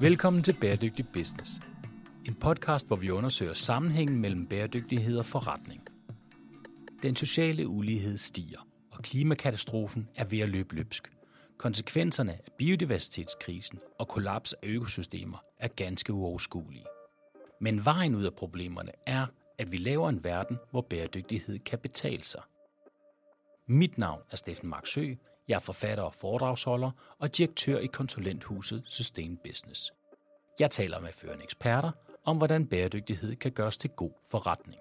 Velkommen til Bæredygtig Business. En podcast, hvor vi undersøger sammenhængen mellem bæredygtighed og forretning. Den sociale ulighed stiger, og klimakatastrofen er ved at løbe løbsk. Konsekvenserne af biodiversitetskrisen og kollaps af økosystemer er ganske uoverskuelige. Men vejen ud af problemerne er, at vi laver en verden, hvor bæredygtighed kan betale sig. Mit navn er Steffen Marksø. Jeg er forfatter og foredragsholder og direktør i konsulenthuset Sustain Business. Jeg taler med førende eksperter om, hvordan bæredygtighed kan gøres til god forretning.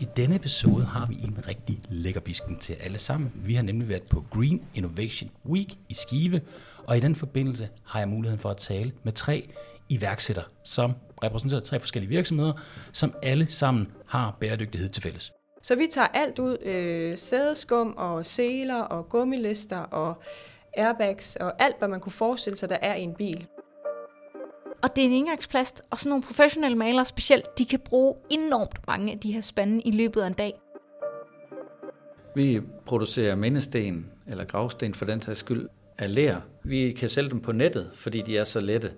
I denne episode har vi en rigtig lækker bisken til alle sammen. Vi har nemlig været på Green Innovation Week i Skive, og i den forbindelse har jeg muligheden for at tale med tre iværksættere, som repræsenterer tre forskellige virksomheder, som alle sammen har bæredygtighed til fælles. Så vi tager alt ud, øh, sædeskum og seler og gummilister og airbags og alt, hvad man kunne forestille sig, der er i en bil. Og det er en engangsplast, og sådan nogle professionelle malere specielt, de kan bruge enormt mange af de her spande i løbet af en dag. Vi producerer mindesten, eller gravsten for den sags skyld, af ler. Vi kan sælge dem på nettet, fordi de er så lette.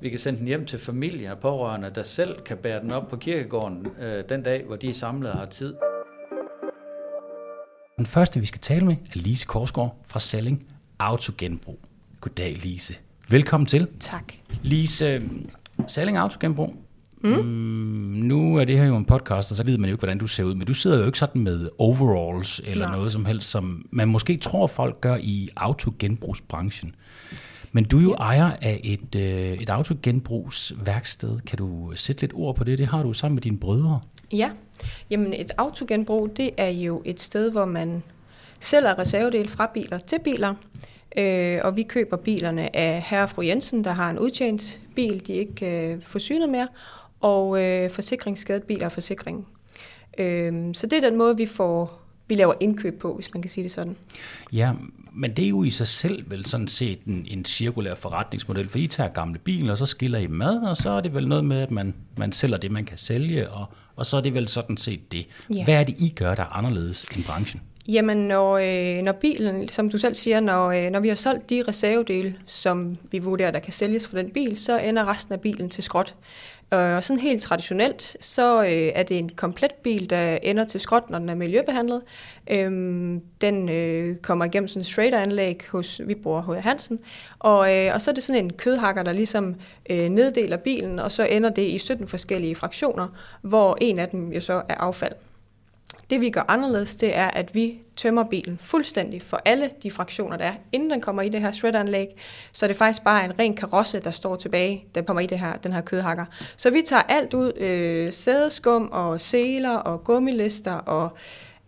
Vi kan sende den hjem til familier og pårørende, der selv kan bære den op på kirkegården øh, den dag, hvor de er samlet og har tid. Den første, vi skal tale med, er Lise Korsgaard fra Selling Autogenbrug. Goddag, Lise. Velkommen til. Tak. Lise, Selling Autogenbrug. Mm. Mm, nu er det her jo en podcast, og så ved man jo ikke, hvordan du ser ud, men du sidder jo ikke sådan med overalls eller Nej. noget som helst, som man måske tror, folk gør i autogenbrugsbranchen. Men du er jo ejer af et, øh, et autogenbrugsværksted. Kan du sætte lidt ord på det? Det har du sammen med dine brødre. Ja, jamen et autogenbrug, det er jo et sted, hvor man sælger reservedele fra biler til biler. Øh, og vi køber bilerne af herre og fru Jensen, der har en udtjent bil, de ikke øh, får synet mere, og øh, forsikringsskadet biler og forsikring. Øh, så det er den måde, vi får vi laver indkøb på, hvis man kan sige det sådan. Ja, men det er jo i sig selv vel sådan set en, en cirkulær forretningsmodel, for I tager gamle biler, og så skiller I mad, og så er det vel noget med, at man, man sælger det, man kan sælge, og, og så er det vel sådan set det. Ja. Hvad er det, I gør, der er anderledes end branchen? Jamen, når, øh, når bilen, som du selv siger, når, øh, når vi har solgt de reservedele, som vi vurderer, der kan sælges for den bil, så ender resten af bilen til skrot. Øh, Og sådan helt traditionelt, så øh, er det en komplet bil, der ender til skrot, når den er miljøbehandlet. Øhm, den øh, kommer igennem sådan et straighter-anlæg hos, vi bruger H. Hansen, og, øh, og så er det sådan en kødhakker, der ligesom øh, neddeler bilen, og så ender det i 17 forskellige fraktioner, hvor en af dem jo så er affald. Det vi gør anderledes, det er, at vi tømmer bilen fuldstændig for alle de fraktioner, der er, inden den kommer i det her shredderanlæg. Så er det faktisk bare en ren karosse, der står tilbage, der kommer i det her, den her kødhakker. Så vi tager alt ud, øh, sædeskum og seler og gummilister og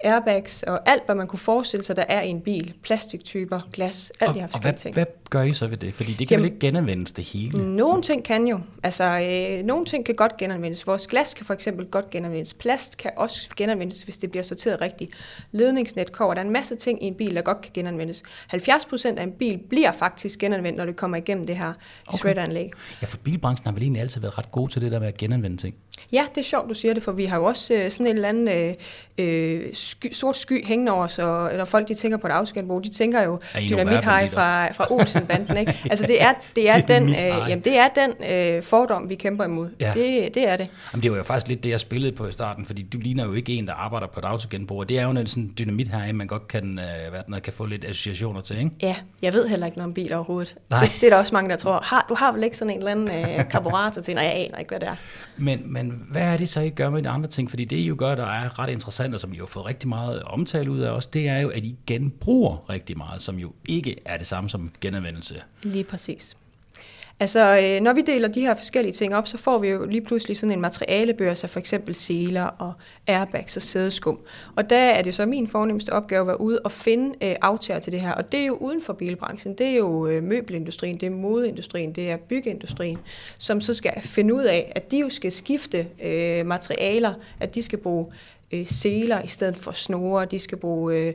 airbags og alt, hvad man kunne forestille sig, der er i en bil. Plastiktyper, glas, alt og, de her og forskellige hvad, ting. hvad gør I så ved det? Fordi det kan Jamen- vel ikke genanvendes det hele? Nogle ting kan jo. Altså, øh, nogle ting kan godt genanvendes. Vores glas kan for eksempel godt genanvendes. Plast kan også genanvendes, hvis det bliver sorteret rigtigt. Ledningsnet, kover. Der er en masse ting i en bil, der godt kan genanvendes. 70 procent af en bil bliver faktisk genanvendt, når det kommer igennem det her Okay. shredderanlæg. Ja, for bilbranchen har vel egentlig altid været ret god til det der med at genanvende ting. Ja, det er sjovt, du siger det, for vi har jo også øh, sådan en eller anden øh, øh, sky, sort sky hængende over os, og når folk de tænker på et afskandbrug, de tænker jo Er I nogle dynamithaje fra Olsen-banden, ikke? Altså det er, det er den, øh, jamen, det er den øh, fordom, vi kæmper imod. Ja. Det, det er det. Jamen, det var jo faktisk lidt det, jeg spillede på i starten, fordi du ligner jo ikke en, der arbejder på et autogenbrug, og det er jo en sådan dynamit her, man godt kan, øh, hvad den er, kan få lidt associationer til, ikke? Ja, jeg ved heller ikke noget om biler overhovedet. Nej. Det, det er der også mange, der tror. Har, du har vel ikke sådan en eller anden øh, karburator til? Nej, jeg aner ikke, hvad det er. Men, men hvad er det så, I gør med de andre ting? Fordi det, I jo gør, der er ret interessant, og som I jo har fået rigtig meget omtale ud af os, det er jo, at I genbruger rigtig meget, som jo ikke er det samme som genanvendelse. Lige præcis. Altså, øh, når vi deler de her forskellige ting op, så får vi jo lige pludselig sådan en materialebørse, for eksempel seler og airbags og sædeskum. Og der er det så min fornemmeste opgave at være ude og finde øh, aftager til det her. Og det er jo uden for bilbranchen. Det er jo øh, møbelindustrien, det er modeindustrien, det er byggeindustrien, som så skal finde ud af, at de jo skal skifte øh, materialer, at de skal bruge øh, seler i stedet for snore. De skal bruge øh,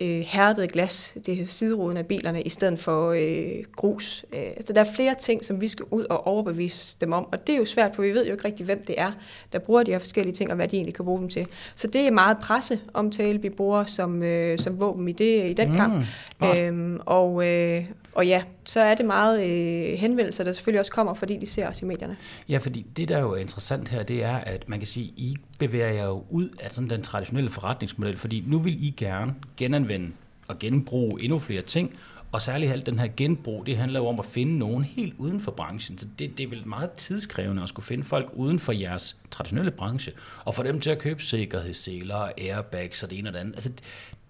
øh, hærdet glas, det er sideruden af bilerne, i stedet for øh, grus. Øh, så der er flere ting, som vi skal ud og overbevise dem om. Og det er jo svært, for vi ved jo ikke rigtig, hvem det er, der bruger de her forskellige ting, og hvad de egentlig kan bruge dem til. Så det er meget presseomtale, vi bruger som, øh, som våben i, det, i den kamp. Mm. Øhm, og, øh, og ja, så er det meget øh, henvendelser, der selvfølgelig også kommer, fordi de ser os i medierne. Ja, fordi det, der jo er interessant her, det er, at man kan sige, I bevæger jeg jo ud af sådan den traditionelle forretningsmodel, fordi nu vil I gerne genanvende og genbruge endnu flere ting, og særligt alt den her genbrug, det handler jo om at finde nogen helt uden for branchen. Så det, det er vel meget tidskrævende at skulle finde folk uden for jeres traditionelle branche, og få dem til at købe sikkerhedsseler, airbags og det ene og det andet. Altså,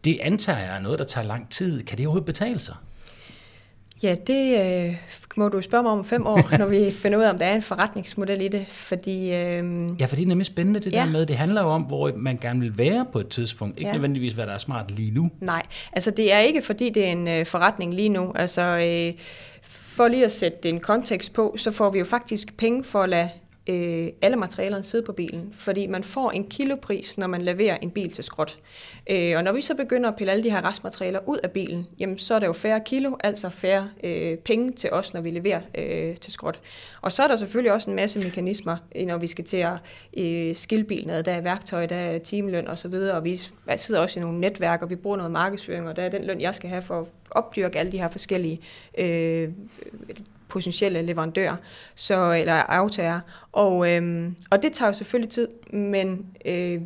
det antager jeg er noget, der tager lang tid. Kan det overhovedet betale sig? Ja, det øh, må du spørge mig om fem år, når vi finder ud af, om der er en forretningsmodel i det. Fordi, øh, ja, for det er nemlig spændende det ja. der med, det handler jo om, hvor man gerne vil være på et tidspunkt. Ikke ja. nødvendigvis, hvad der er smart lige nu. Nej, altså det er ikke, fordi det er en øh, forretning lige nu. Altså, øh, for lige at sætte en kontekst på, så får vi jo faktisk penge for at lade øh, alle materialerne sidde på bilen, fordi man får en kilopris, når man leverer en bil til skrot. Øh, og når vi så begynder at pille alle de her restmaterialer ud af bilen, jamen så er der jo færre kilo, altså færre øh, penge til os, når vi leverer øh, til skrot. Og så er der selvfølgelig også en masse mekanismer, øh, når vi skal til at øh, skille bilen ad. Der er værktøj, der er timeløn osv., og, og vi sidder også i nogle netværk, og vi bruger noget markedsføring, og der er den løn, jeg skal have for at opdyrke alle de her forskellige øh, potentielle leverandører så, eller aftager. Og, øhm, og det tager jo selvfølgelig tid, men øh,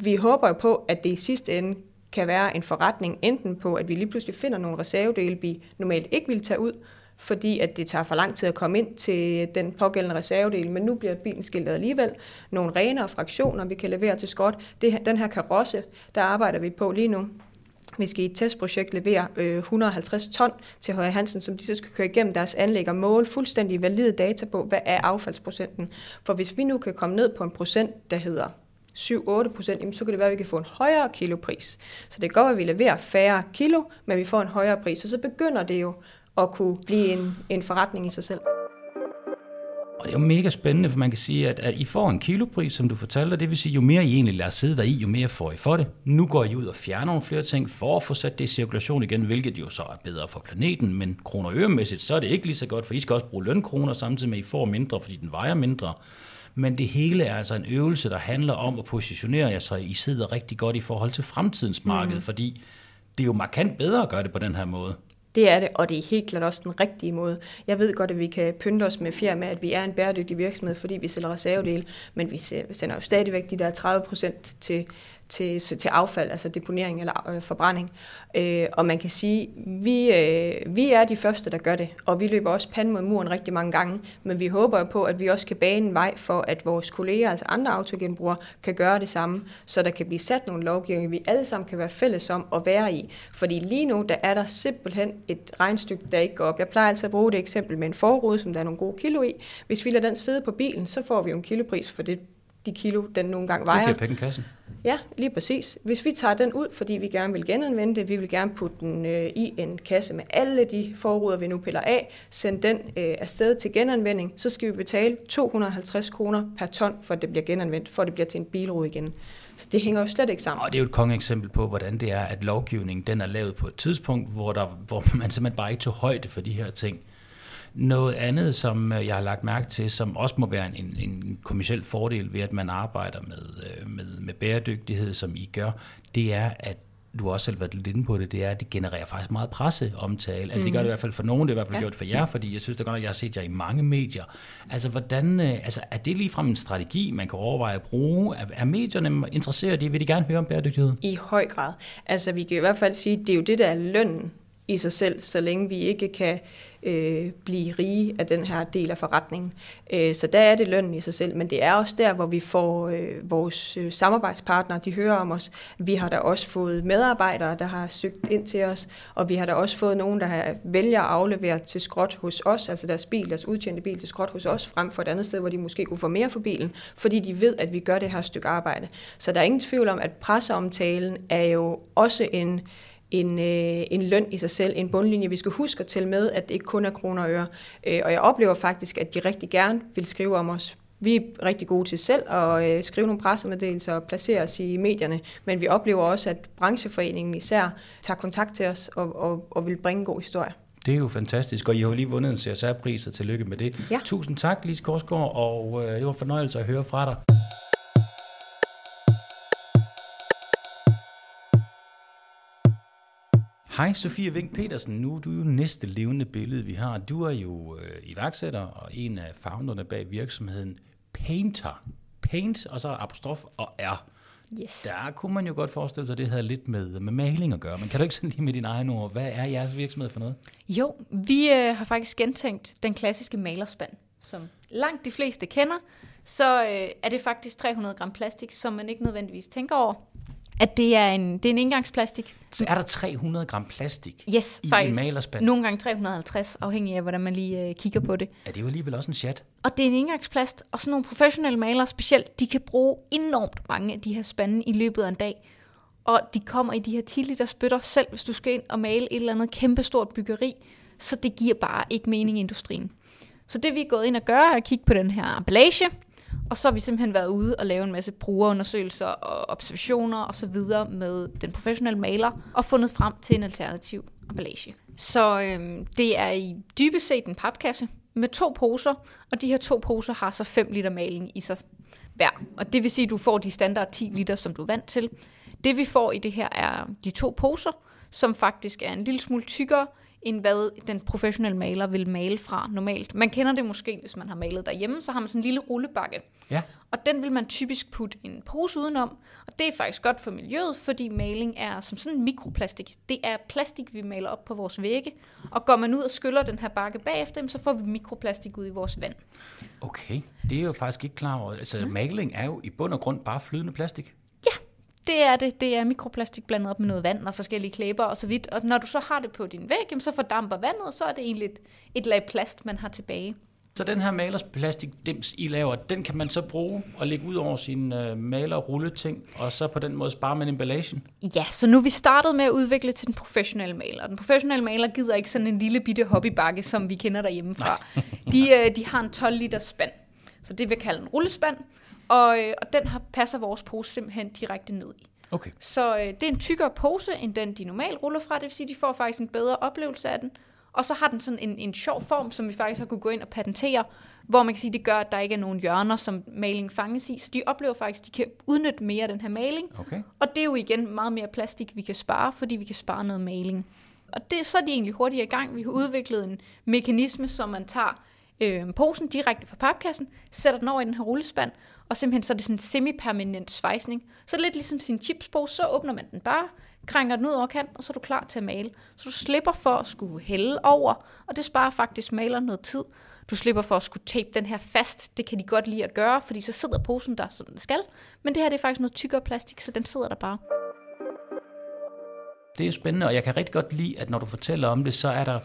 vi håber jo på, at det i sidste ende kan være en forretning, enten på, at vi lige pludselig finder nogle reservedele, vi normalt ikke ville tage ud, fordi at det tager for lang tid at komme ind til den pågældende reservedel, men nu bliver bilen skiltet alligevel. Nogle renere fraktioner, vi kan levere til skot. Det, den her karosse, der arbejder vi på lige nu, vi skal i et testprojekt levere øh, 150 ton til Høje Hansen, som de så skal køre igennem deres anlæg og måle fuldstændig valide data på, hvad er affaldsprocenten. For hvis vi nu kan komme ned på en procent, der hedder 7-8 procent, så kan det være, at vi kan få en højere kilopris. Så det går, at vi leverer færre kilo, men vi får en højere pris, og så begynder det jo at kunne blive en, en forretning i sig selv. Og det er jo mega spændende, for man kan sige, at, at I får en kilopris, som du fortalte, og det vil sige, jo mere I egentlig lader sidde der i, jo mere får I for det. Nu går I ud og fjerner nogle flere ting for at få sat det i cirkulation igen, hvilket jo så er bedre for planeten, men kroner øremæssigt, så er det ikke lige så godt, for I skal også bruge lønkroner, samtidig med, at I får mindre, fordi den vejer mindre. Men det hele er altså en øvelse, der handler om at positionere jer, så I sidder rigtig godt i forhold til fremtidens marked, mm. fordi det er jo markant bedre at gøre det på den her måde. Det er det, og det er helt klart også den rigtige måde. Jeg ved godt, at vi kan pynte os med fjer med, at vi er en bæredygtig virksomhed, fordi vi sælger reservedele, men vi sender jo stadigvæk de der 30 procent til til, til affald, altså deponering eller øh, forbrænding. Øh, og man kan sige, vi, øh, vi er de første, der gør det, og vi løber også panden mod muren rigtig mange gange, men vi håber på, at vi også kan bane en vej for, at vores kolleger, altså andre autogenbrugere, kan gøre det samme, så der kan blive sat nogle lovgivninger, vi alle sammen kan være fælles om at være i. Fordi lige nu, der er der simpelthen et regnstykke, der ikke går op. Jeg plejer altså at bruge det eksempel med en forrude, som der er nogle gode kilo i. Hvis vi lader den sidde på bilen, så får vi jo en kilopris for det de kilo, den nogle gange vejer. Det giver penge kassen. Ja, lige præcis. Hvis vi tager den ud, fordi vi gerne vil genanvende det, vi vil gerne putte den øh, i en kasse med alle de forruder, vi nu piller af, sende den øh, afsted til genanvending, så skal vi betale 250 kroner per ton, for at det bliver genanvendt, for at det bliver til en bilrude igen. Så det hænger jo slet ikke sammen. Og det er jo et kongeeksempel på, hvordan det er, at lovgivningen den er lavet på et tidspunkt, hvor, der, hvor man simpelthen bare ikke tog højde for de her ting. Noget andet, som øh, jeg har lagt mærke til, som også må være en, en kommersiel fordel ved, at man arbejder med, øh, med, med bæredygtighed, som I gør, det er, at du har også selv været lidt inde på det, det er, at det genererer faktisk meget presseomtale. Altså, mm. det gør det i hvert fald for nogen, det er i hvert fald ja. gjort for jer, fordi jeg synes det godt, at jeg har set jer i mange medier. Altså, hvordan, øh, altså, er det ligefrem en strategi, man kan overveje at bruge? Er, er medierne interesseret i, vil de gerne høre om bæredygtighed? I høj grad. Altså, vi kan i hvert fald sige, det er jo det, der er lønnen i sig selv, så længe vi ikke kan øh, blive rige af den her del af forretningen. Øh, så der er det lønnen i sig selv, men det er også der, hvor vi får øh, vores øh, samarbejdspartnere, de hører om os. Vi har da også fået medarbejdere, der har søgt ind til os, og vi har da også fået nogen, der har vælger at aflevere til skråt hos os, altså deres bil, deres udtjente bil til skråt hos os, frem for et andet sted, hvor de måske kunne få mere for bilen, fordi de ved, at vi gør det her stykke arbejde. Så der er ingen tvivl om, at presseomtalen er jo også en en, øh, en løn i sig selv, en bundlinje. Vi skal huske at tælle med, at det ikke kun er kroner og øre. Øh, og jeg oplever faktisk, at de rigtig gerne vil skrive om os Vi er rigtig gode til selv at øh, skrive nogle pressemeddelelser og placere os i medierne, men vi oplever også, at brancheforeningen især tager kontakt til os og, og, og vil bringe en god historie. Det er jo fantastisk, og I har jo lige vundet en CSR-pris, og tillykke med det. Ja. Tusind tak, Lise Korsgaard, og øh, det var en fornøjelse at høre fra dig. Hej Sofie Vink Petersen, nu er du jo næste levende billede, vi har. Du er jo øh, iværksætter og en af founderne bag virksomheden Painter. Paint, og så apostrof og R. Yes. Der kunne man jo godt forestille sig, at det havde lidt med, med maling at gøre. Men kan du ikke sådan lige med dine egne ord, hvad er jeres virksomhed for noget? Jo, vi øh, har faktisk gentænkt den klassiske malerspand, som langt de fleste kender. Så øh, er det faktisk 300 gram plastik, som man ikke nødvendigvis tænker over. At det er en, det er en engangsplastik. Så er der 300 gram plastik Yes, i faktisk. en malerspand? Nogle gange 350, afhængig af, hvordan man lige øh, kigger på det. Er det jo alligevel også en chat? Og det er en engangsplast, og sådan nogle professionelle malere specielt, de kan bruge enormt mange af de her spande i løbet af en dag. Og de kommer i de her 10 liter spytter, selv hvis du skal ind og male et eller andet kæmpestort byggeri, så det giver bare ikke mening i industrien. Så det vi er gået ind og gøre, er at kigge på den her emballage, og så har vi simpelthen været ude og lave en masse brugerundersøgelser og observationer og så videre med den professionelle maler og fundet frem til en alternativ emballage. Så øhm, det er i dybest set en papkasse med to poser, og de her to poser har så 5 liter maling i sig hver. Og det vil sige, at du får de standard 10 liter, som du er vant til. Det vi får i det her er de to poser, som faktisk er en lille smule tykkere, end hvad den professionelle maler vil male fra normalt. Man kender det måske, hvis man har malet derhjemme, så har man sådan en lille rullebakke. Ja. Og den vil man typisk putte en pose udenom, og det er faktisk godt for miljøet, fordi maling er som sådan en mikroplastik. Det er plastik, vi maler op på vores vægge, og går man ud og skyller den her bakke bagefter, så får vi mikroplastik ud i vores vand. Okay, det er jo faktisk ikke klar over. Altså, maling er jo i bund og grund bare flydende plastik. Det er det. Det er mikroplastik blandet op med noget vand og forskellige klæber og så vidt. Og når du så har det på din væg, jamen, så fordamper vandet, og så er det egentlig et, et lag plast, man har tilbage. Så den her malersplastikdims, I laver, den kan man så bruge og lægge ud over sin øh, malerrulleting, og så på den måde spare man emballagen? Ja, så nu vi startet med at udvikle til den professionelle maler. Den professionelle maler gider ikke sådan en lille bitte hobbybakke, som vi kender derhjemmefra. De, øh, de har en 12 liter spand, så det vil kalde en rullespand, og, øh, og den har, passer vores pose simpelthen direkte ned i. Okay. Så øh, det er en tykkere pose, end den de normalt ruller fra, det vil sige, de får faktisk en bedre oplevelse af den. Og så har den sådan en, en sjov form, som vi faktisk har kunne gå ind og patentere, hvor man kan sige, det gør, at der ikke er nogen hjørner, som maling fanges i. Så de oplever faktisk, at de kan udnytte mere af den her maling. Okay. Og det er jo igen meget mere plastik, vi kan spare, fordi vi kan spare noget maling. Og det, så er de egentlig hurtigere i gang. Vi har udviklet en mekanisme, som man tager øh, posen direkte fra papkassen, sætter den over i den her rullespand, og simpelthen så er det sådan en semi-permanent svejsning. Så lidt ligesom sin chipspose, så åbner man den bare, krænger den ud over kanten, og så er du klar til at male. Så du slipper for at skulle hælde over, og det sparer faktisk maler noget tid. Du slipper for at skulle tape den her fast. Det kan de godt lide at gøre, fordi så sidder posen der, som den skal. Men det her det er faktisk noget tykkere plastik, så den sidder der bare. Det er jo spændende, og jeg kan rigtig godt lide, at når du fortæller om det, så er der,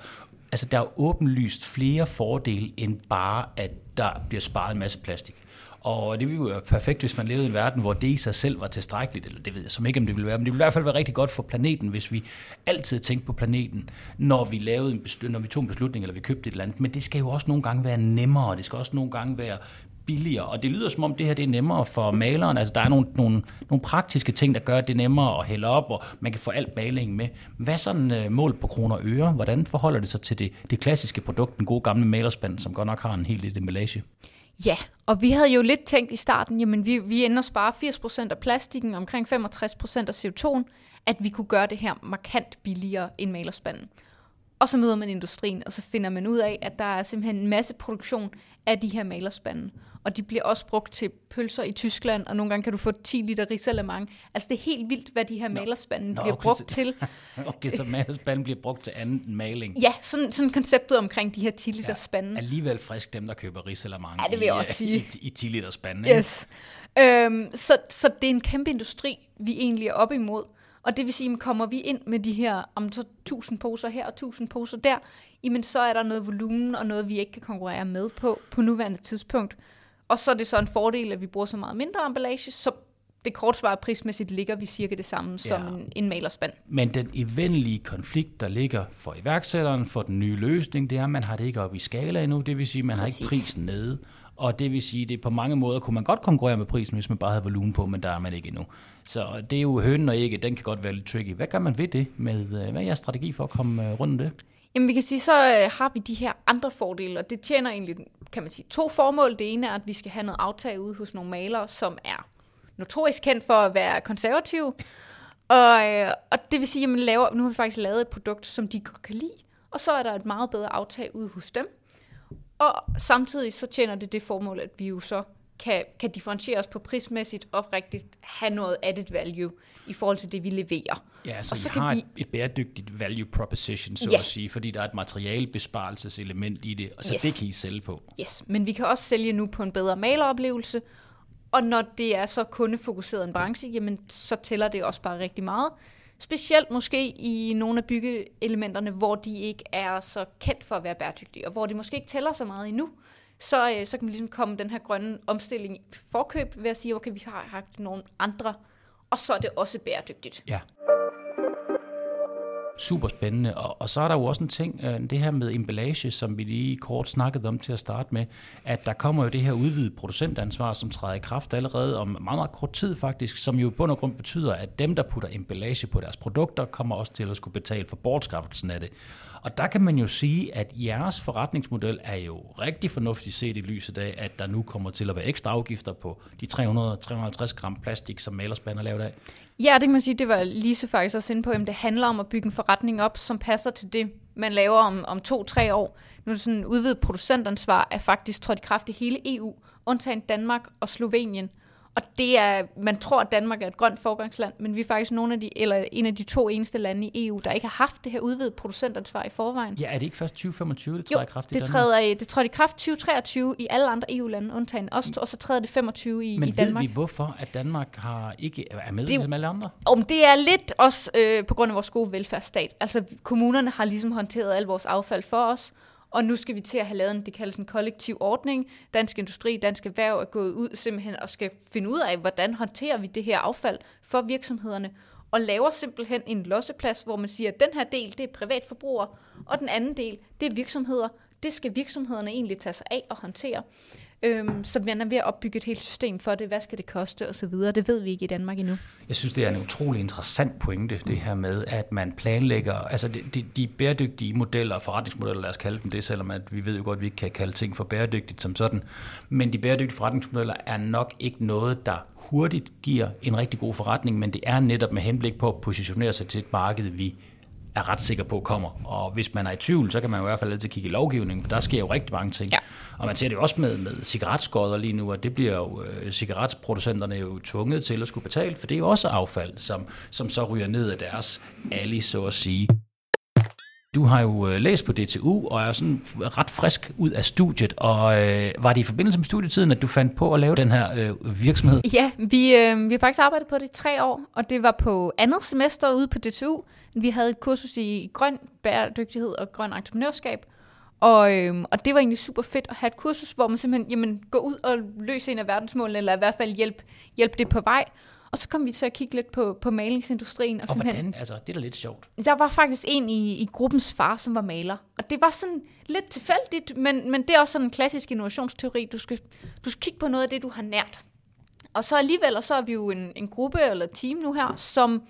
altså der er åbenlyst flere fordele, end bare, at der bliver sparet en masse plastik. Og det ville jo være perfekt, hvis man levede i en verden, hvor det i sig selv var tilstrækkeligt, eller det ved jeg som ikke, om det ville være, men det ville i hvert fald være rigtig godt for planeten, hvis vi altid tænkte på planeten, når vi, lavede en beslut, når vi tog en beslutning, eller vi købte et eller andet. Men det skal jo også nogle gange være nemmere, og det skal også nogle gange være billigere. Og det lyder som om, det her det er nemmere for maleren. Altså, der er nogle, nogle, nogle praktiske ting, der gør, at det er nemmere at hælde op, og man kan få alt malingen med. Hvad er sådan uh, mål på kroner og øre? Hvordan forholder det sig til det, det klassiske produkt, den gode gamle malerspand, som godt nok har en helt lille emballage? Ja, og vi havde jo lidt tænkt i starten, jamen vi, vi ender at spare 80% af plastikken, omkring 65% af CO2'en, at vi kunne gøre det her markant billigere end malerspanden. Og så møder man industrien, og så finder man ud af, at der er simpelthen en masse produktion af de her malerspande. Og de bliver også brugt til pølser i Tyskland, og nogle gange kan du få 10 liter risalemang. Altså det er helt vildt, hvad de her malerspande Nå, bliver okay, brugt så- til. Okay, så malerspanden bliver brugt til andet end maling. Ja, sådan, sådan konceptet omkring de her 10 liter spande. Alligevel frisk dem, der køber ris eller mange Ja, det vil jeg i, også sige. i, i 10 liter spanden. Yes. Øhm, så, så det er en kæmpe industri, vi egentlig er op imod. Og det vil sige, at kommer vi ind med de her, om så 1000 poser her og 1000 poser der, jamen så er der noget volumen og noget, vi ikke kan konkurrere med på, på nuværende tidspunkt. Og så er det så en fordel, at vi bruger så meget mindre emballage, så det kortsvaret prismæssigt ligger vi cirka det samme ja. som en, en malerspand. Men den evindelige konflikt, der ligger for iværksætteren, for den nye løsning, det er, at man har det ikke op i skala endnu. Det vil sige, at man har ikke Præcis. prisen nede. Og det vil sige, det på mange måder kunne man godt konkurrere med prisen, hvis man bare havde volumen på, men der er man ikke endnu. Så det er jo hønen og ikke, den kan godt være lidt tricky. Hvad gør man ved det? Med, øh, hvad er jeres strategi for at komme øh, rundt om det? Jamen vi kan sige, så øh, har vi de her andre fordele, og det tjener egentlig, kan man sige, to formål. Det ene er, at vi skal have noget aftag ude hos nogle malere, som er notorisk kendt for at være konservative. Og, øh, og det vil sige, at man laver, nu har vi faktisk lavet et produkt, som de godt kan lide, og så er der et meget bedre aftag ude hos dem. Og samtidig så tjener det det formål, at vi jo så kan, kan differentiere os på prismæssigt oprigtigt, have noget added value i forhold til det, vi leverer. Ja, så, og så vi kan har vi- et, et bæredygtigt value proposition, så Ja. at sige, fordi der er et materialebesparelseselement i det, og så Yes. det kan I sælge på. Yes, men vi kan også sælge nu på en bedre maleroplevelse, og når det er så kundefokuseret en branche, jamen så tæller det også bare rigtig meget. Specielt måske i nogle af byggeelementerne, hvor de ikke er så kendt for at være bæredygtige, og hvor de måske ikke tæller så meget endnu. Så, øh, så kan man ligesom komme den her grønne omstilling i forkøb ved at sige, okay, vi har haft nogle andre, og så er det også bæredygtigt. Ja. Super spændende. Og, og så er der jo også en ting, øh, det her med emballage, som vi lige kort snakkede om til at starte med, at der kommer jo det her udvidet producentansvar, som træder i kraft allerede om meget, meget kort tid faktisk, som jo i bund og grund betyder, at dem, der putter emballage på deres produkter, kommer også til at skulle betale for bortskaffelsen af det. Og der kan man jo sige, at jeres forretningsmodel er jo rigtig fornuftigt set i lyset af, at der nu kommer til at være ekstra afgifter på de 300-350 gram plastik, som malerspand er lavet af. Ja, det kan man sige, det var Lise faktisk også inde på, at det handler om at bygge en forretning op, som passer til det, man laver om, om to-tre år. Nu er det sådan en udvidet producentansvar, er faktisk trådt i kraft i hele EU, undtagen Danmark og Slovenien. Og det er, man tror, at Danmark er et grønt forgangsland, men vi er faktisk nogle af de, eller en af de to eneste lande i EU, der ikke har haft det her udvidet producentansvar i forvejen. Ja, er det ikke først 2025, det Jo, træder i kraft i det Danmark? træder, i- det træder i kraft 2023 i alle andre EU-lande, undtagen os, og så træder det 25 i, Men i Danmark. ved vi, hvorfor at Danmark har ikke er med Det jo- ligesom alle andre? Om det er lidt også øh, på grund af vores gode velfærdsstat. Altså kommunerne har ligesom håndteret al vores affald for os, og nu skal vi til at have lavet en, det kaldes en kollektiv ordning. Dansk Industri, Dansk Erhverv er gået ud simpelthen og skal finde ud af, hvordan håndterer vi det her affald for virksomhederne, og laver simpelthen en losseplads, hvor man siger, at den her del, det er privatforbrugere, og den anden del, det er virksomheder. Det skal virksomhederne egentlig tage sig af og håndtere. Øhm, så man er ved at opbygge et helt system for det. Hvad skal det koste og så videre. Det ved vi ikke i Danmark endnu. Jeg synes, det er en utrolig interessant pointe, det her med, at man planlægger, altså de, de, de bæredygtige modeller, forretningsmodeller, lad os kalde dem det, selvom at vi ved jo godt, at vi ikke kan kalde ting for bæredygtigt som sådan, men de bæredygtige forretningsmodeller er nok ikke noget, der hurtigt giver en rigtig god forretning, men det er netop med henblik på at positionere sig til et marked, vi er ret sikker på kommer. Og hvis man er i tvivl, så kan man jo i hvert fald altid kigge i lovgivningen, for der sker jo rigtig mange ting. Ja. Og man ser det jo også med, med cigaretskodder lige nu, og det bliver jo øh, cigaretproducenterne jo tvunget til at skulle betale, for det er jo også affald, som, som så ryger ned af deres alley, så at sige. Du har jo øh, læst på DTU og er sådan ret frisk ud af studiet, og øh, var det i forbindelse med studietiden, at du fandt på at lave den her øh, virksomhed? Ja, vi, øh, vi har faktisk arbejdet på det i tre år, og det var på andet semester ude på DTU. Vi havde et kursus i grøn bæredygtighed og grøn entreprenørskab, og, øh, og det var egentlig super fedt at have et kursus, hvor man simpelthen jamen, går ud og løser en af verdensmålene, eller i hvert fald hjælpe hjælp det på vej. Og så kom vi til at kigge lidt på, på malingsindustrien. Og, Og hvordan? Altså, det er da lidt sjovt. der var faktisk en i, i gruppens far, som var maler. Og det var sådan lidt tilfældigt, men, men det er også sådan en klassisk innovationsteori. Du skal, du skal kigge på noget af det, du har nært. Og så alligevel, og så er vi jo en, en gruppe eller team nu her, som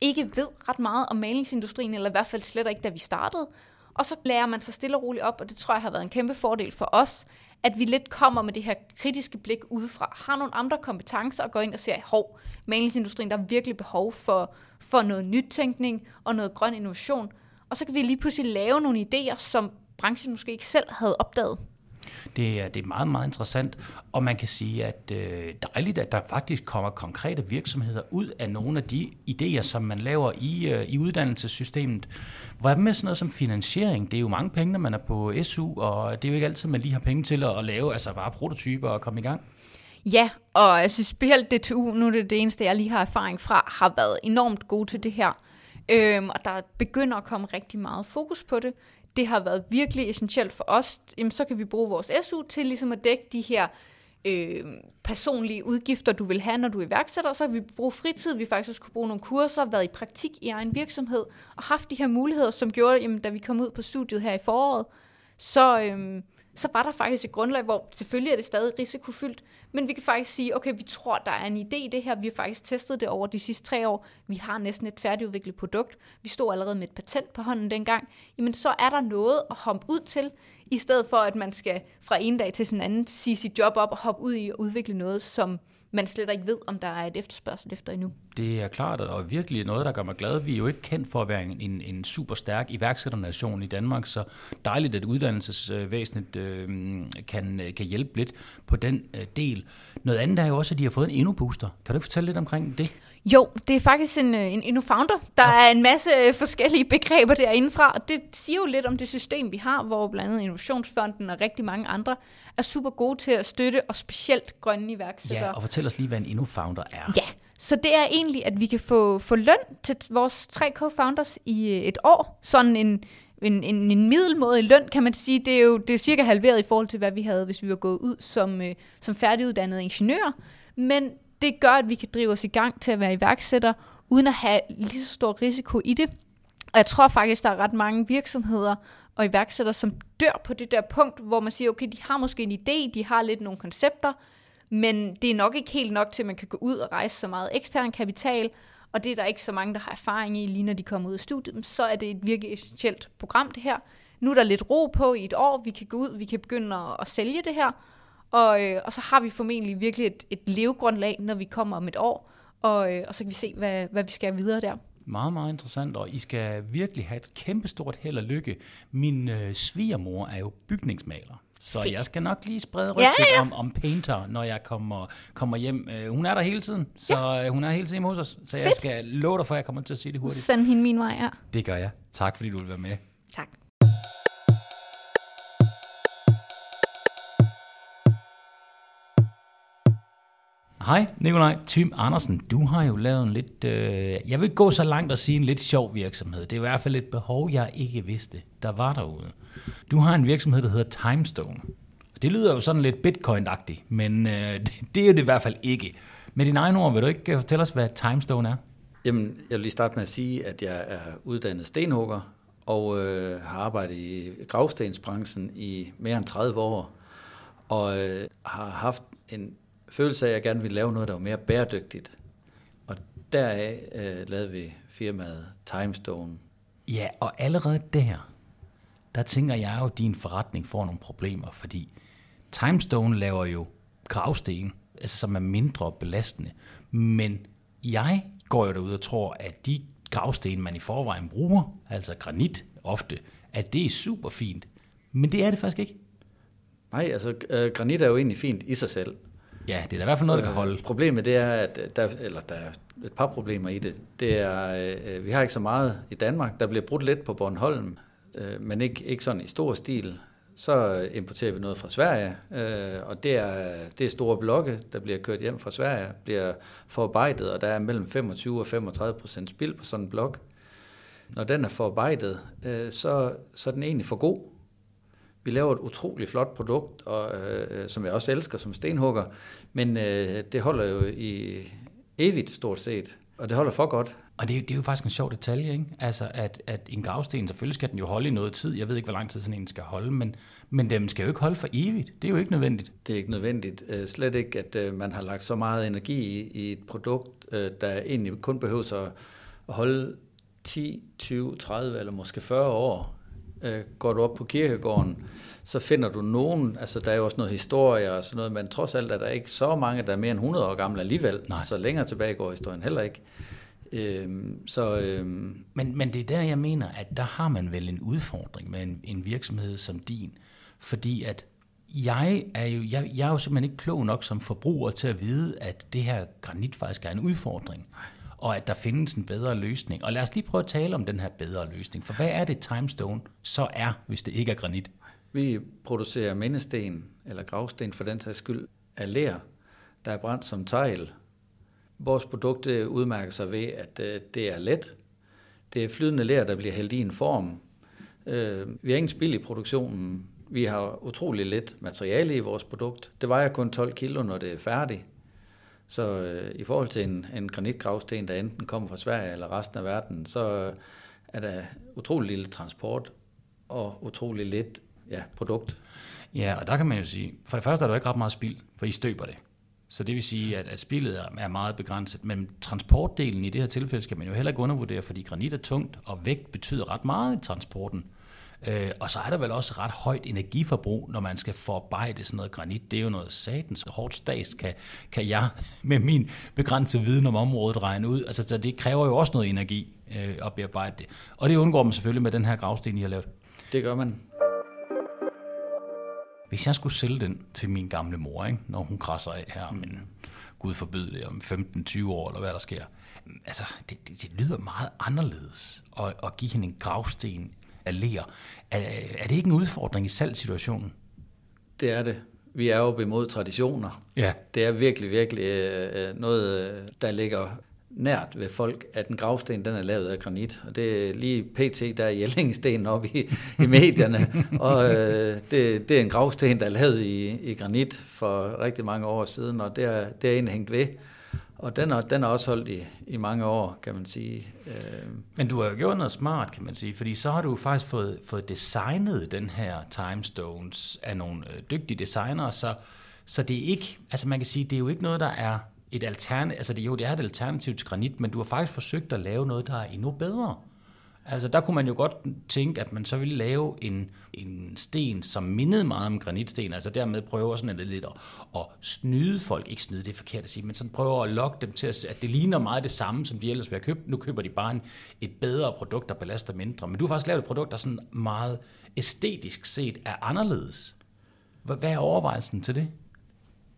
ikke ved ret meget om malingsindustrien, eller i hvert fald slet ikke, da vi startede. Og så lærer man sig stille og roligt op, og det tror jeg har været en kæmpe fordel for os, at vi lidt kommer med det her kritiske blik udefra, har nogle andre kompetencer og går ind og ser, hov, malingsindustrien, der er virkelig behov for, for noget nytænkning og noget grøn innovation. Og så kan vi lige pludselig lave nogle idéer, som branchen måske ikke selv havde opdaget. Det er, det er meget, meget interessant, og man kan sige, at øh, dejligt, at der faktisk kommer konkrete virksomheder ud af nogle af de idéer, som man laver i, øh, i uddannelsessystemet. Hvad med sådan noget som finansiering? Det er jo mange penge, når man er på SU, og det er jo ikke altid, man lige har penge til at, at lave altså bare prototyper og komme i gang. Ja, og jeg synes specielt DTU, nu er det det eneste, jeg lige har erfaring fra, har været enormt god til det her. Øhm, og der begynder at komme rigtig meget fokus på det. Det har været virkelig essentielt for os. Jamen, så kan vi bruge vores SU til ligesom at dække de her øh, personlige udgifter, du vil have, når du er iværksætter. Så kan vi bruge fritid, vi faktisk også kunne bruge nogle kurser, været i praktik i egen virksomhed, og haft de her muligheder, som gjorde, jamen, da vi kom ud på studiet her i foråret, så, øh, så var der faktisk et grundlag, hvor selvfølgelig er det stadig risikofyldt, men vi kan faktisk sige, okay, vi tror, der er en idé i det her, vi har faktisk testet det over de sidste tre år, vi har næsten et færdigudviklet produkt, vi stod allerede med et patent på hånden dengang, jamen så er der noget at hoppe ud til, i stedet for at man skal fra en dag til sin anden sige sit job op og hoppe ud i at udvikle noget, som man slet ikke ved, om der er et efterspørgsel efter endnu. Det er klart, og virkelig noget, der gør mig glad. Vi er jo ikke kendt for at være en, en, en super stærk iværksætternation i Danmark, så dejligt, at uddannelsesvæsenet øh, kan, kan hjælpe lidt på den øh, del. Noget andet er jo også, at de har fået en endnu booster. Kan du ikke fortælle lidt omkring det? Jo, det er faktisk en, øh, en InnoFounder. Der ja. er en masse øh, forskellige begreber derindefra, og det siger jo lidt om det system, vi har, hvor blandt andet Innovationsfonden og rigtig mange andre er super gode til at støtte, og specielt grønne iværksættere. Ja, og fortæl os lige, hvad en InnoFounder er. Ja, så det er egentlig, at vi kan få, få løn til vores tre co-founders i øh, et år. Sådan en, en, en, en middelmåde løn, kan man sige. Det er jo det er cirka halveret i forhold til, hvad vi havde, hvis vi var gået ud som, som færdiguddannede ingeniører. Men det gør, at vi kan drive os i gang til at være iværksætter, uden at have lige så stor risiko i det. Og jeg tror faktisk, der er ret mange virksomheder og iværksættere, som dør på det der punkt, hvor man siger, okay, de har måske en idé, de har lidt nogle koncepter, men det er nok ikke helt nok til, at man kan gå ud og rejse så meget ekstern kapital, og det er der ikke så mange, der har erfaring i, lige når de kommer ud af studiet, så er det et virkelig essentielt program, det her. Nu er der lidt ro på i et år, vi kan gå ud, vi kan begynde at, at sælge det her, og, øh, og så har vi formentlig virkelig et, et levegrundlag, når vi kommer om et år, og, øh, og så kan vi se, hvad, hvad vi skal videre der. Meget, meget interessant, og I skal virkelig have et kæmpestort held og lykke. Min øh, svigermor er jo bygningsmaler. Så Fedt. jeg skal nok lige sprede rygtet ja, ja. om, om Painter, når jeg kommer, kommer hjem. Uh, hun er der hele tiden, så ja. uh, hun er hele tiden hos os. Så Fedt. jeg skal love dig for, at jeg kommer til at sige det hurtigt. Send hende min vej, ja. Det gør jeg. Tak fordi du vil være med. Tak. Hej Nikolaj Thym Andersen, du har jo lavet en lidt, øh, jeg vil gå så langt og sige en lidt sjov virksomhed. Det er i hvert fald et behov, jeg ikke vidste, der var derude. Du har en virksomhed, der hedder Timestone. Det lyder jo sådan lidt bitcoin-agtigt, men øh, det, er jo det i hvert fald ikke. Med dine egne ord, vil du ikke øh, fortælle os, hvad Timestone er? Jamen, jeg vil lige starte med at sige, at jeg er uddannet stenhugger og øh, har arbejdet i gravstensbranchen i mere end 30 år, og øh, har haft en følelse af, at jeg gerne ville lave noget, der var mere bæredygtigt. Og deraf øh, lavede vi firmaet Timestone. Ja, og allerede der, der tænker jeg jo, at din forretning får nogle problemer, fordi Timestone laver jo gravsten, altså som er mindre belastende. Men jeg går jo derud og tror, at de gravsten, man i forvejen bruger, altså granit ofte, at det er super fint. Men det er det faktisk ikke. Nej, altså øh, granit er jo egentlig fint i sig selv. Ja, det er da i hvert fald noget, der kan holde. Problemet det er, at der, eller der er et par problemer i det. Det er, øh, vi har ikke så meget i Danmark. Der bliver brudt lidt på Bornholm, øh, men ikke, ikke sådan i stor stil. Så importerer vi noget fra Sverige, øh, og det er, det er store blokke, der bliver kørt hjem fra Sverige, bliver forarbejdet, og der er mellem 25 og 35 procent spild på sådan en blok. Når den er forarbejdet, øh, så, så er den egentlig for god vi laver et utroligt flot produkt, og, øh, som jeg også elsker som stenhugger, men øh, det holder jo i evigt stort set, og det holder for godt. Og det er, det er jo faktisk en sjov detalje, ikke? Altså, at, at en gravsten, selvfølgelig skal den jo holde i noget tid. Jeg ved ikke, hvor lang tid sådan en skal holde, men, men den skal jo ikke holde for evigt. Det er jo ikke nødvendigt. Det er ikke nødvendigt. Uh, slet ikke, at uh, man har lagt så meget energi i, i et produkt, uh, der egentlig kun behøver at holde 10, 20, 30 eller måske 40 år øh, går du op på kirkegården, så finder du nogen, altså der er jo også noget historie og sådan noget, men trods alt er der ikke så mange, der er mere end 100 år gamle alligevel, Nej. så længere tilbage går historien heller ikke. Øhm, så, øhm. men, men det er der, jeg mener, at der har man vel en udfordring med en, en virksomhed som din, fordi at jeg er, jo, jeg, jeg er jo simpelthen ikke klog nok som forbruger til at vide, at det her granit faktisk er en udfordring og at der findes en bedre løsning. Og lad os lige prøve at tale om den her bedre løsning. For hvad er det Timestone så er, hvis det ikke er granit? Vi producerer mindesten, eller gravsten for den sags skyld, af ler, der er brændt som tegl. Vores produkt øh, udmærker sig ved, at øh, det er let. Det er flydende ler, der bliver hældt i en form. Øh, vi har ingen spild i produktionen. Vi har utrolig let materiale i vores produkt. Det vejer kun 12 kilo, når det er færdigt. Så øh, i forhold til en, en granitgravsten, der enten kommer fra Sverige eller resten af verden, så øh, er der utrolig lille transport og utrolig lidt ja, produkt. Ja, og der kan man jo sige, for det første er der jo ikke ret meget spild, for I støber det. Så det vil sige, at, at spillet er meget begrænset. Men transportdelen i det her tilfælde skal man jo heller ikke undervurdere, fordi granit er tungt, og vægt betyder ret meget i transporten. Øh, og så er der vel også ret højt energiforbrug, når man skal forarbejde sådan noget granit. Det er jo noget satans hårdt stats, kan, kan jeg med min begrænsede viden om området regne ud. Altså, så det kræver jo også noget energi øh, at bearbejde det. Og det undgår man selvfølgelig med den her gravsten, I har lavet. Det gør man. Hvis jeg skulle sælge den til min gamle mor, ikke, når hun krasser af her, men gud forbyde det om 15-20 år, eller hvad der sker. Altså, det, det, det lyder meget anderledes at, at give hende en gravsten af ler. Er, er det ikke en udfordring i salgssituationen? Det er det. Vi er jo imod traditioner. Ja. Det er virkelig, virkelig øh, noget, øh, der ligger nært ved folk, at en gravsten den er lavet af granit. Og det er lige pt. der er Jellingsten op i, i medierne. og øh, det, det er en gravsten, der er lavet i, i granit for rigtig mange år siden, og det er, det er egentlig hængt ved. Og den er, den er også holdt i, i mange år, kan man sige. Øh. Men du har jo gjort noget smart, kan man sige, fordi så har du faktisk fået, fået designet den her Timestones af nogle øh, dygtige designere, så, så det er ikke, altså man kan sige, det er jo ikke noget, der er et alternativ, altså det, jo, det er et alternativ til granit, men du har faktisk forsøgt at lave noget, der er endnu bedre. Altså der kunne man jo godt tænke, at man så ville lave en, en sten, som mindede meget om granitsten, altså dermed prøver sådan lidt at, at snyde folk, ikke snyde, det er forkert at sige, men sådan prøver at lokke dem til, at, at det ligner meget det samme, som de ellers ville have købt. Nu køber de bare en, et bedre produkt, der belaster mindre. Men du har faktisk lavet et produkt, der sådan meget æstetisk set er anderledes. Hvad er overvejelsen til det?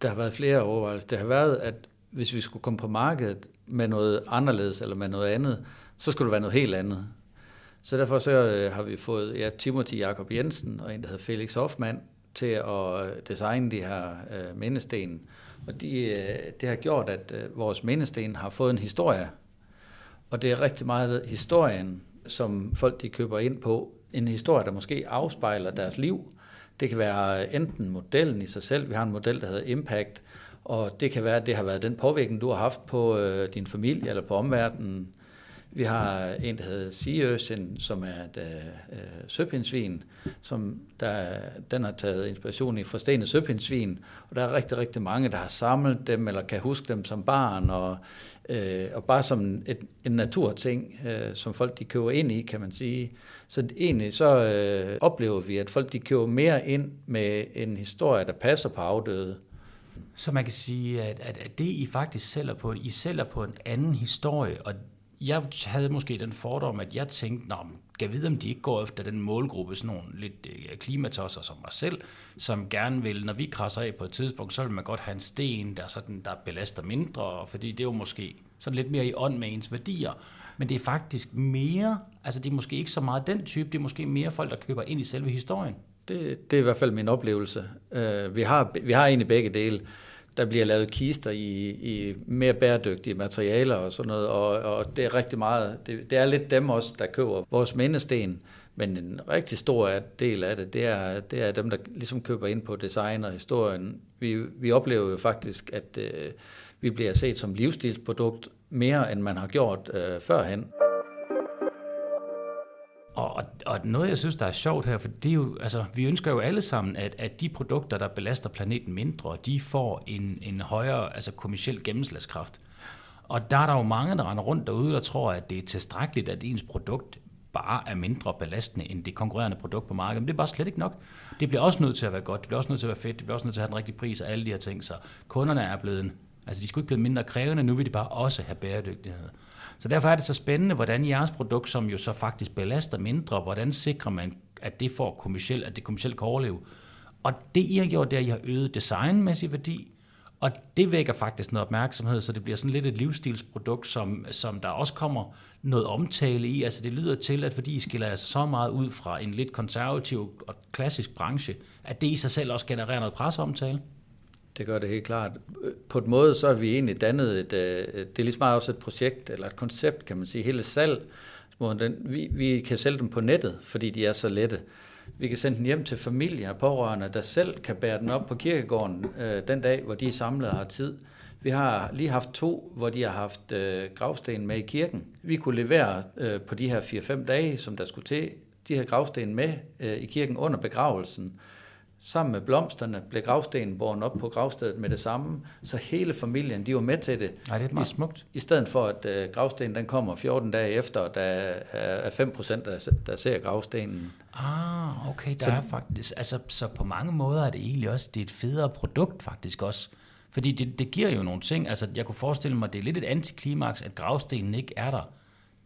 Der har været flere overvejelser. Det har været, at hvis vi skulle komme på markedet med noget anderledes eller med noget andet, så skulle det være noget helt andet. Så derfor så øh, har vi fået ja, Timothy Jakob Jensen og en, der hedder Felix Hoffmann, til at øh, designe de her øh, mindesten. Og de, øh, det har gjort, at øh, vores mindesten har fået en historie. Og det er rigtig meget historien, som folk de køber ind på. En historie, der måske afspejler deres liv. Det kan være øh, enten modellen i sig selv. Vi har en model, der hedder Impact, og det kan være, at det har været den påvirkning, du har haft på øh, din familie eller på omverdenen. Vi har en, der hedder Seaurchin, som er et øh, øh, søpindsvin, som der, den har taget inspiration i forstenet søpindsvin, og der er rigtig, rigtig mange, der har samlet dem, eller kan huske dem som barn, og, øh, og bare som et, en naturting, øh, som folk de køber ind i, kan man sige. Så egentlig så øh, oplever vi, at folk de køber mere ind med en historie, der passer på afdøde. Så man kan sige, at, at, at det I faktisk sælger på, I sælger på en anden historie, og jeg havde måske den fordom, at jeg tænkte, Nå, kan vide, om de ikke går efter den målgruppe, sådan nogle lidt øh, klimatosser som mig selv, som gerne vil, når vi krasser af på et tidspunkt, så vil man godt have en sten, der, sådan, der belaster mindre, fordi det er jo måske sådan lidt mere i ånd med ens værdier. Men det er faktisk mere, altså det er måske ikke så meget den type, det er måske mere folk, der køber ind i selve historien. Det, det er i hvert fald min oplevelse. Uh, vi, har, vi har egentlig begge dele der bliver lavet kister i, i mere bæredygtige materialer og sådan noget, og, og det er rigtig meget, det, det er lidt dem også, der køber vores mindesten, men en rigtig stor del af det, det er, det er dem, der ligesom køber ind på design og historien. Vi, vi oplever jo faktisk, at øh, vi bliver set som livsstilsprodukt mere, end man har gjort øh, førhen. Og, og noget, jeg synes, der er sjovt her, for det er jo, altså, vi ønsker jo alle sammen, at, at de produkter, der belaster planeten mindre, de får en, en højere altså kommersiel gennemslagskraft. Og der er der jo mange, der render rundt derude, der tror, at det er tilstrækkeligt, at ens produkt bare er mindre belastende end det konkurrerende produkt på markedet. Men det er bare slet ikke nok. Det bliver også nødt til at være godt, det bliver også nødt til at være fedt, det bliver også nødt til at have den rigtige pris og alle de her ting. Så kunderne er blevet, altså de skulle ikke blive mindre krævende, nu vil de bare også have bæredygtighed. Så derfor er det så spændende, hvordan jeres produkt, som jo så faktisk belaster mindre, hvordan sikrer man, at det får kommersielt, at det kommersielt kan overleve. Og det I har gjort, det er, at I har øget designmæssig værdi, og det vækker faktisk noget opmærksomhed, så det bliver sådan lidt et livsstilsprodukt, som, som der også kommer noget omtale i. Altså det lyder til, at fordi I skiller altså så meget ud fra en lidt konservativ og klassisk branche, at det i sig selv også genererer noget presseomtale. Det gør det helt klart. På en måde så har vi egentlig dannet et, øh, det er lige meget også et projekt, eller et koncept, kan man sige, hele salg. Den, vi, vi kan sælge dem på nettet, fordi de er så lette. Vi kan sende dem hjem til familier og pårørende, der selv kan bære den op på kirkegården øh, den dag, hvor de er samlet og har tid. Vi har lige haft to, hvor de har haft øh, gravsten med i kirken. Vi kunne levere øh, på de her 4-5 dage, som der skulle til, de her gravsten med øh, i kirken under begravelsen. Sammen med blomsterne blev gravstenen båret op på gravstedet med det samme, så hele familien de var med til det. Nej, det er meget I, smukt. I stedet for, at øh, gravstenen den kommer 14 dage efter, og der er 5 procent, der, der ser gravstenen. Ah, okay, der Så- er faktisk, altså, så på mange måder er det egentlig også, det er et federe produkt faktisk også. Fordi det, det giver jo nogle ting, altså jeg kunne forestille mig, det er lidt et antiklimaks, at gravstenen ikke er der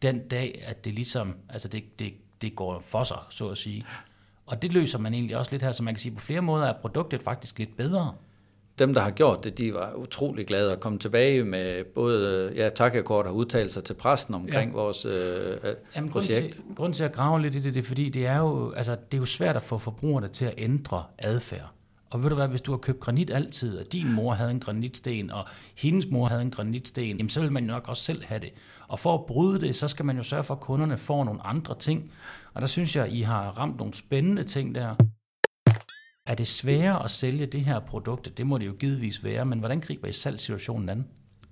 den dag, at det ligesom, altså det, det, det går for sig, så at sige. Og det løser man egentlig også lidt her, så man kan sige, på flere måder er produktet faktisk lidt bedre. Dem, der har gjort det, de var utrolig glade at komme tilbage med både ja, takkekort og udtalelser til præsten omkring ja. vores øh, Jamen, projekt. Grund til, grund til at grave lidt i det, det er fordi, det er, jo, altså, det er jo svært at få forbrugerne til at ændre adfærd. Og ved du hvad, hvis du har købt granit altid, og din mor havde en granitsten, og hendes mor havde en granitsten, jamen så vil man nok også selv have det. Og for at bryde det, så skal man jo sørge for, at kunderne får nogle andre ting. Og der synes jeg, I har ramt nogle spændende ting der. Er det sværere at sælge det her produkt? Det må det jo givetvis være, men hvordan griber I salgssituationen an?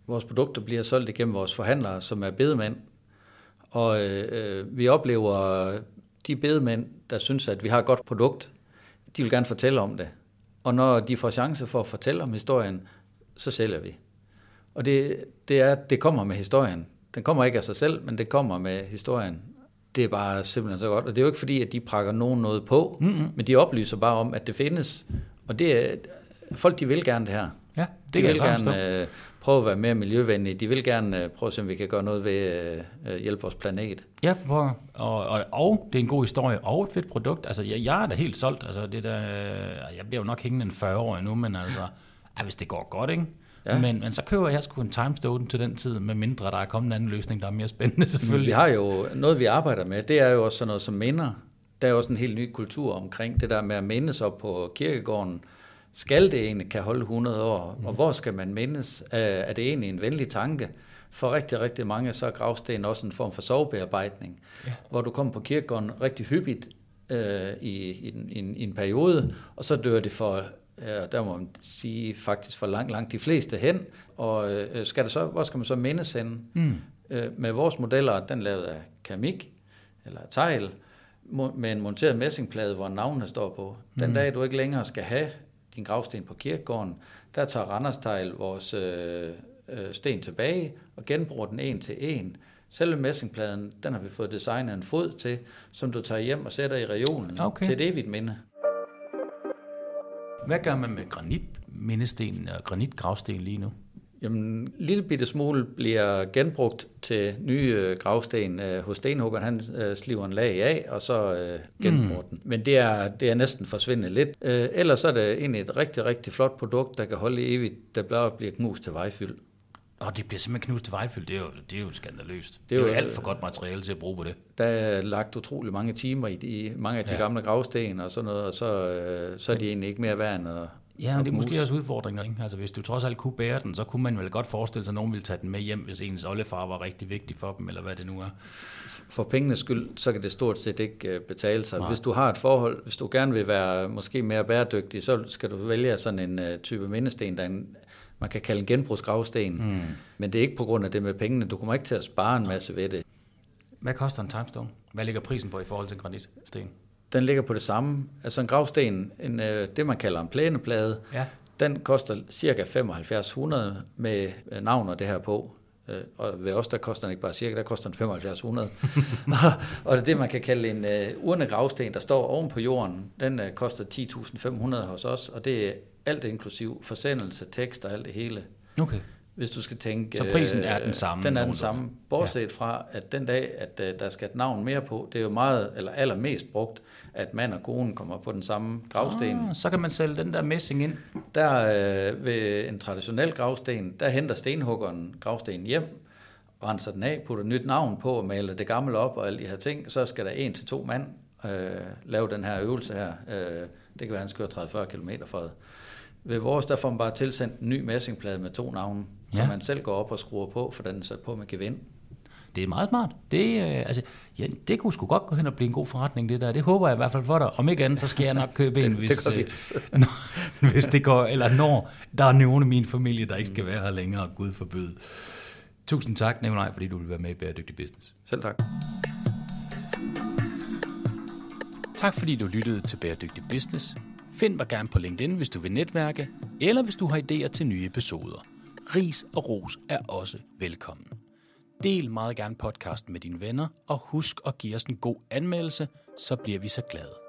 Vores produkter bliver solgt igennem vores forhandlere, som er bedemænd. Og øh, øh, vi oplever de bedemænd, der synes, at vi har et godt produkt, de vil gerne fortælle om det. Og når de får chance for at fortælle om historien, så sælger vi. Og det, det, er, det kommer med historien. Den kommer ikke af sig selv, men det kommer med historien. Det er bare simpelthen så godt. Og det er jo ikke fordi, at de prakker nogen noget på, mm-hmm. men de oplyser bare om, at det findes. Og det er, folk de vil gerne det her. Ja, De vil gerne øh, prøve at være mere miljøvenlige. De vil gerne øh, prøve at se, om vi kan gøre noget ved øh, øh, hjælpe vores planet. Ja, for, og, og, og det er en god historie, og et fedt produkt. Altså, jeg, jeg er da helt solgt. Altså, det der, jeg bliver jo nok hængende en 40 år endnu, men altså, ja, hvis det går godt, ikke? Ja. Men, men så køber jeg sgu en timestone til den tid, med mindre der er kommet en anden løsning, der er mere spændende selvfølgelig. Vi har jo noget, vi arbejder med. Det er jo også sådan noget som minder. Der er også en helt ny kultur omkring det der med at mindes op på kirkegården. Skal det egentlig kan holde 100 år? Mm. Og hvor skal man mindes? Er er det egentlig en venlig tanke? For rigtig, rigtig mange, så er gravsten også en form for sovebearbejdning, ja. hvor du kommer på kirkegården rigtig hyppigt øh, i, i, en, i en periode, og så dør det for, øh, der må man sige, faktisk for langt, langt de fleste hen. Og øh, skal det så, hvor skal man så mindes henne? Mm. Øh, med vores modeller, den lavet af keramik, eller tegl, med en monteret messingplade, hvor navnene står på. Den mm. dag, du ikke længere skal have din gravsten på kirkegården, der tager Randers Tegl vores øh, øh, sten tilbage og genbruger den en til en. Selve messingpladen, den har vi fået designet en fod til, som du tager hjem og sætter i reolen Okay. til et evigt minde. Hvad gør man med granitmindesten og granitgravsten lige nu? Jamen, en lille bitte smule bliver genbrugt til nye øh, gravsten øh, hos stenhuggeren. Han øh, sliver en lag af, og så øh, genbruger mm. den. Men det er, det er næsten forsvindende lidt. Øh, ellers så er det egentlig et rigtig, rigtig flot produkt, der kan holde evigt. Der bliver, bliver knust til vejfyld. Og det bliver simpelthen knust til vejfyldt. Det er jo, det er jo skandaløst. Det Det er, er jo alt for godt materiale til at bruge på det. Der er lagt utrolig mange timer i de, mange af de Ja. gamle gravsten og sådan noget, og så, øh, så er de egentlig ikke mere værd end at, Ja, og det er måske også udfordringer. Ikke? Altså, hvis du trods alt kunne bære den, så kunne man vel godt forestille sig, at nogen ville tage den med hjem, hvis ens oldefar var rigtig vigtig for dem, eller hvad det nu er. For pengenes skyld, så kan det stort set ikke øh, betale sig. Nej. Hvis du har et forhold, hvis du gerne vil være måske mere bæredygtig, så skal du vælge sådan en uh, type mindesten, der er man kan kalde en genbrugsgravsten. Mm. Men det er ikke på grund af det med pengene. Du kommer ikke til at spare en masse ved det. Hvad koster en timestone? Hvad ligger prisen på i forhold til en granitsten? Den ligger på det samme. Altså en gravsten, en, øh, det man kalder en plæneplade, Ja. den koster cirka 7500 med øh, navn og det her på. Øh, Og ved os, der koster den ikke bare cirka, der koster den 7500. og det er det, man kan kalde en øh, uh, urnegravsten, der står oven på jorden. Den uh, koster 10.500 hos os, og det er alt inklusiv forsendelse, tekst og alt det hele. Okay. Hvis du skal tænke... Så prisen er øh, den samme Den er den samme. Bortset ja. fra, at den dag, at uh, der skal et navn mere på, det er jo meget, eller allermest brugt, at mand og kone kommer på den samme gravsten. Ah, så kan man sælge den der messing ind. Der øh, ved en traditionel gravsten, der henter stenhuggeren gravstenen hjem, renser den af, putter nyt navn på og maler det gamle op og alle de her ting. Så skal der en til to mand øh, lave den her øvelse her. Øh, det kan være, at han skal køre 30-40 km for det. Ved vores, der får man bare tilsendt en ny messingplade med to navne, ja. Man selv går op og skruer på, for den er sat på med gevind. Det er meget smart. Det, øh, altså, ja, det kunne sgu godt gå hen og blive en god forretning, det der. Det håber jeg i hvert fald for dig. Om ikke andet, så skal jeg nok købe en, Det- hvis, det vi. øh, når, hvis det går, eller når der er nogen af min familie, der ikke skal være her længere, Gud forbyde. Tusind tak, Nikolaj, fordi du vil være med i Bæredygtig Business. Selv tak. Tak fordi du lyttede til Bæredygtig Business. Find mig gerne på LinkedIn, hvis du vil netværke, eller hvis du har idéer til nye episoder. Ris og ros er også velkommen. Del meget gerne podcasten med dine venner, og husk at give os en god anmeldelse, så bliver vi så glade.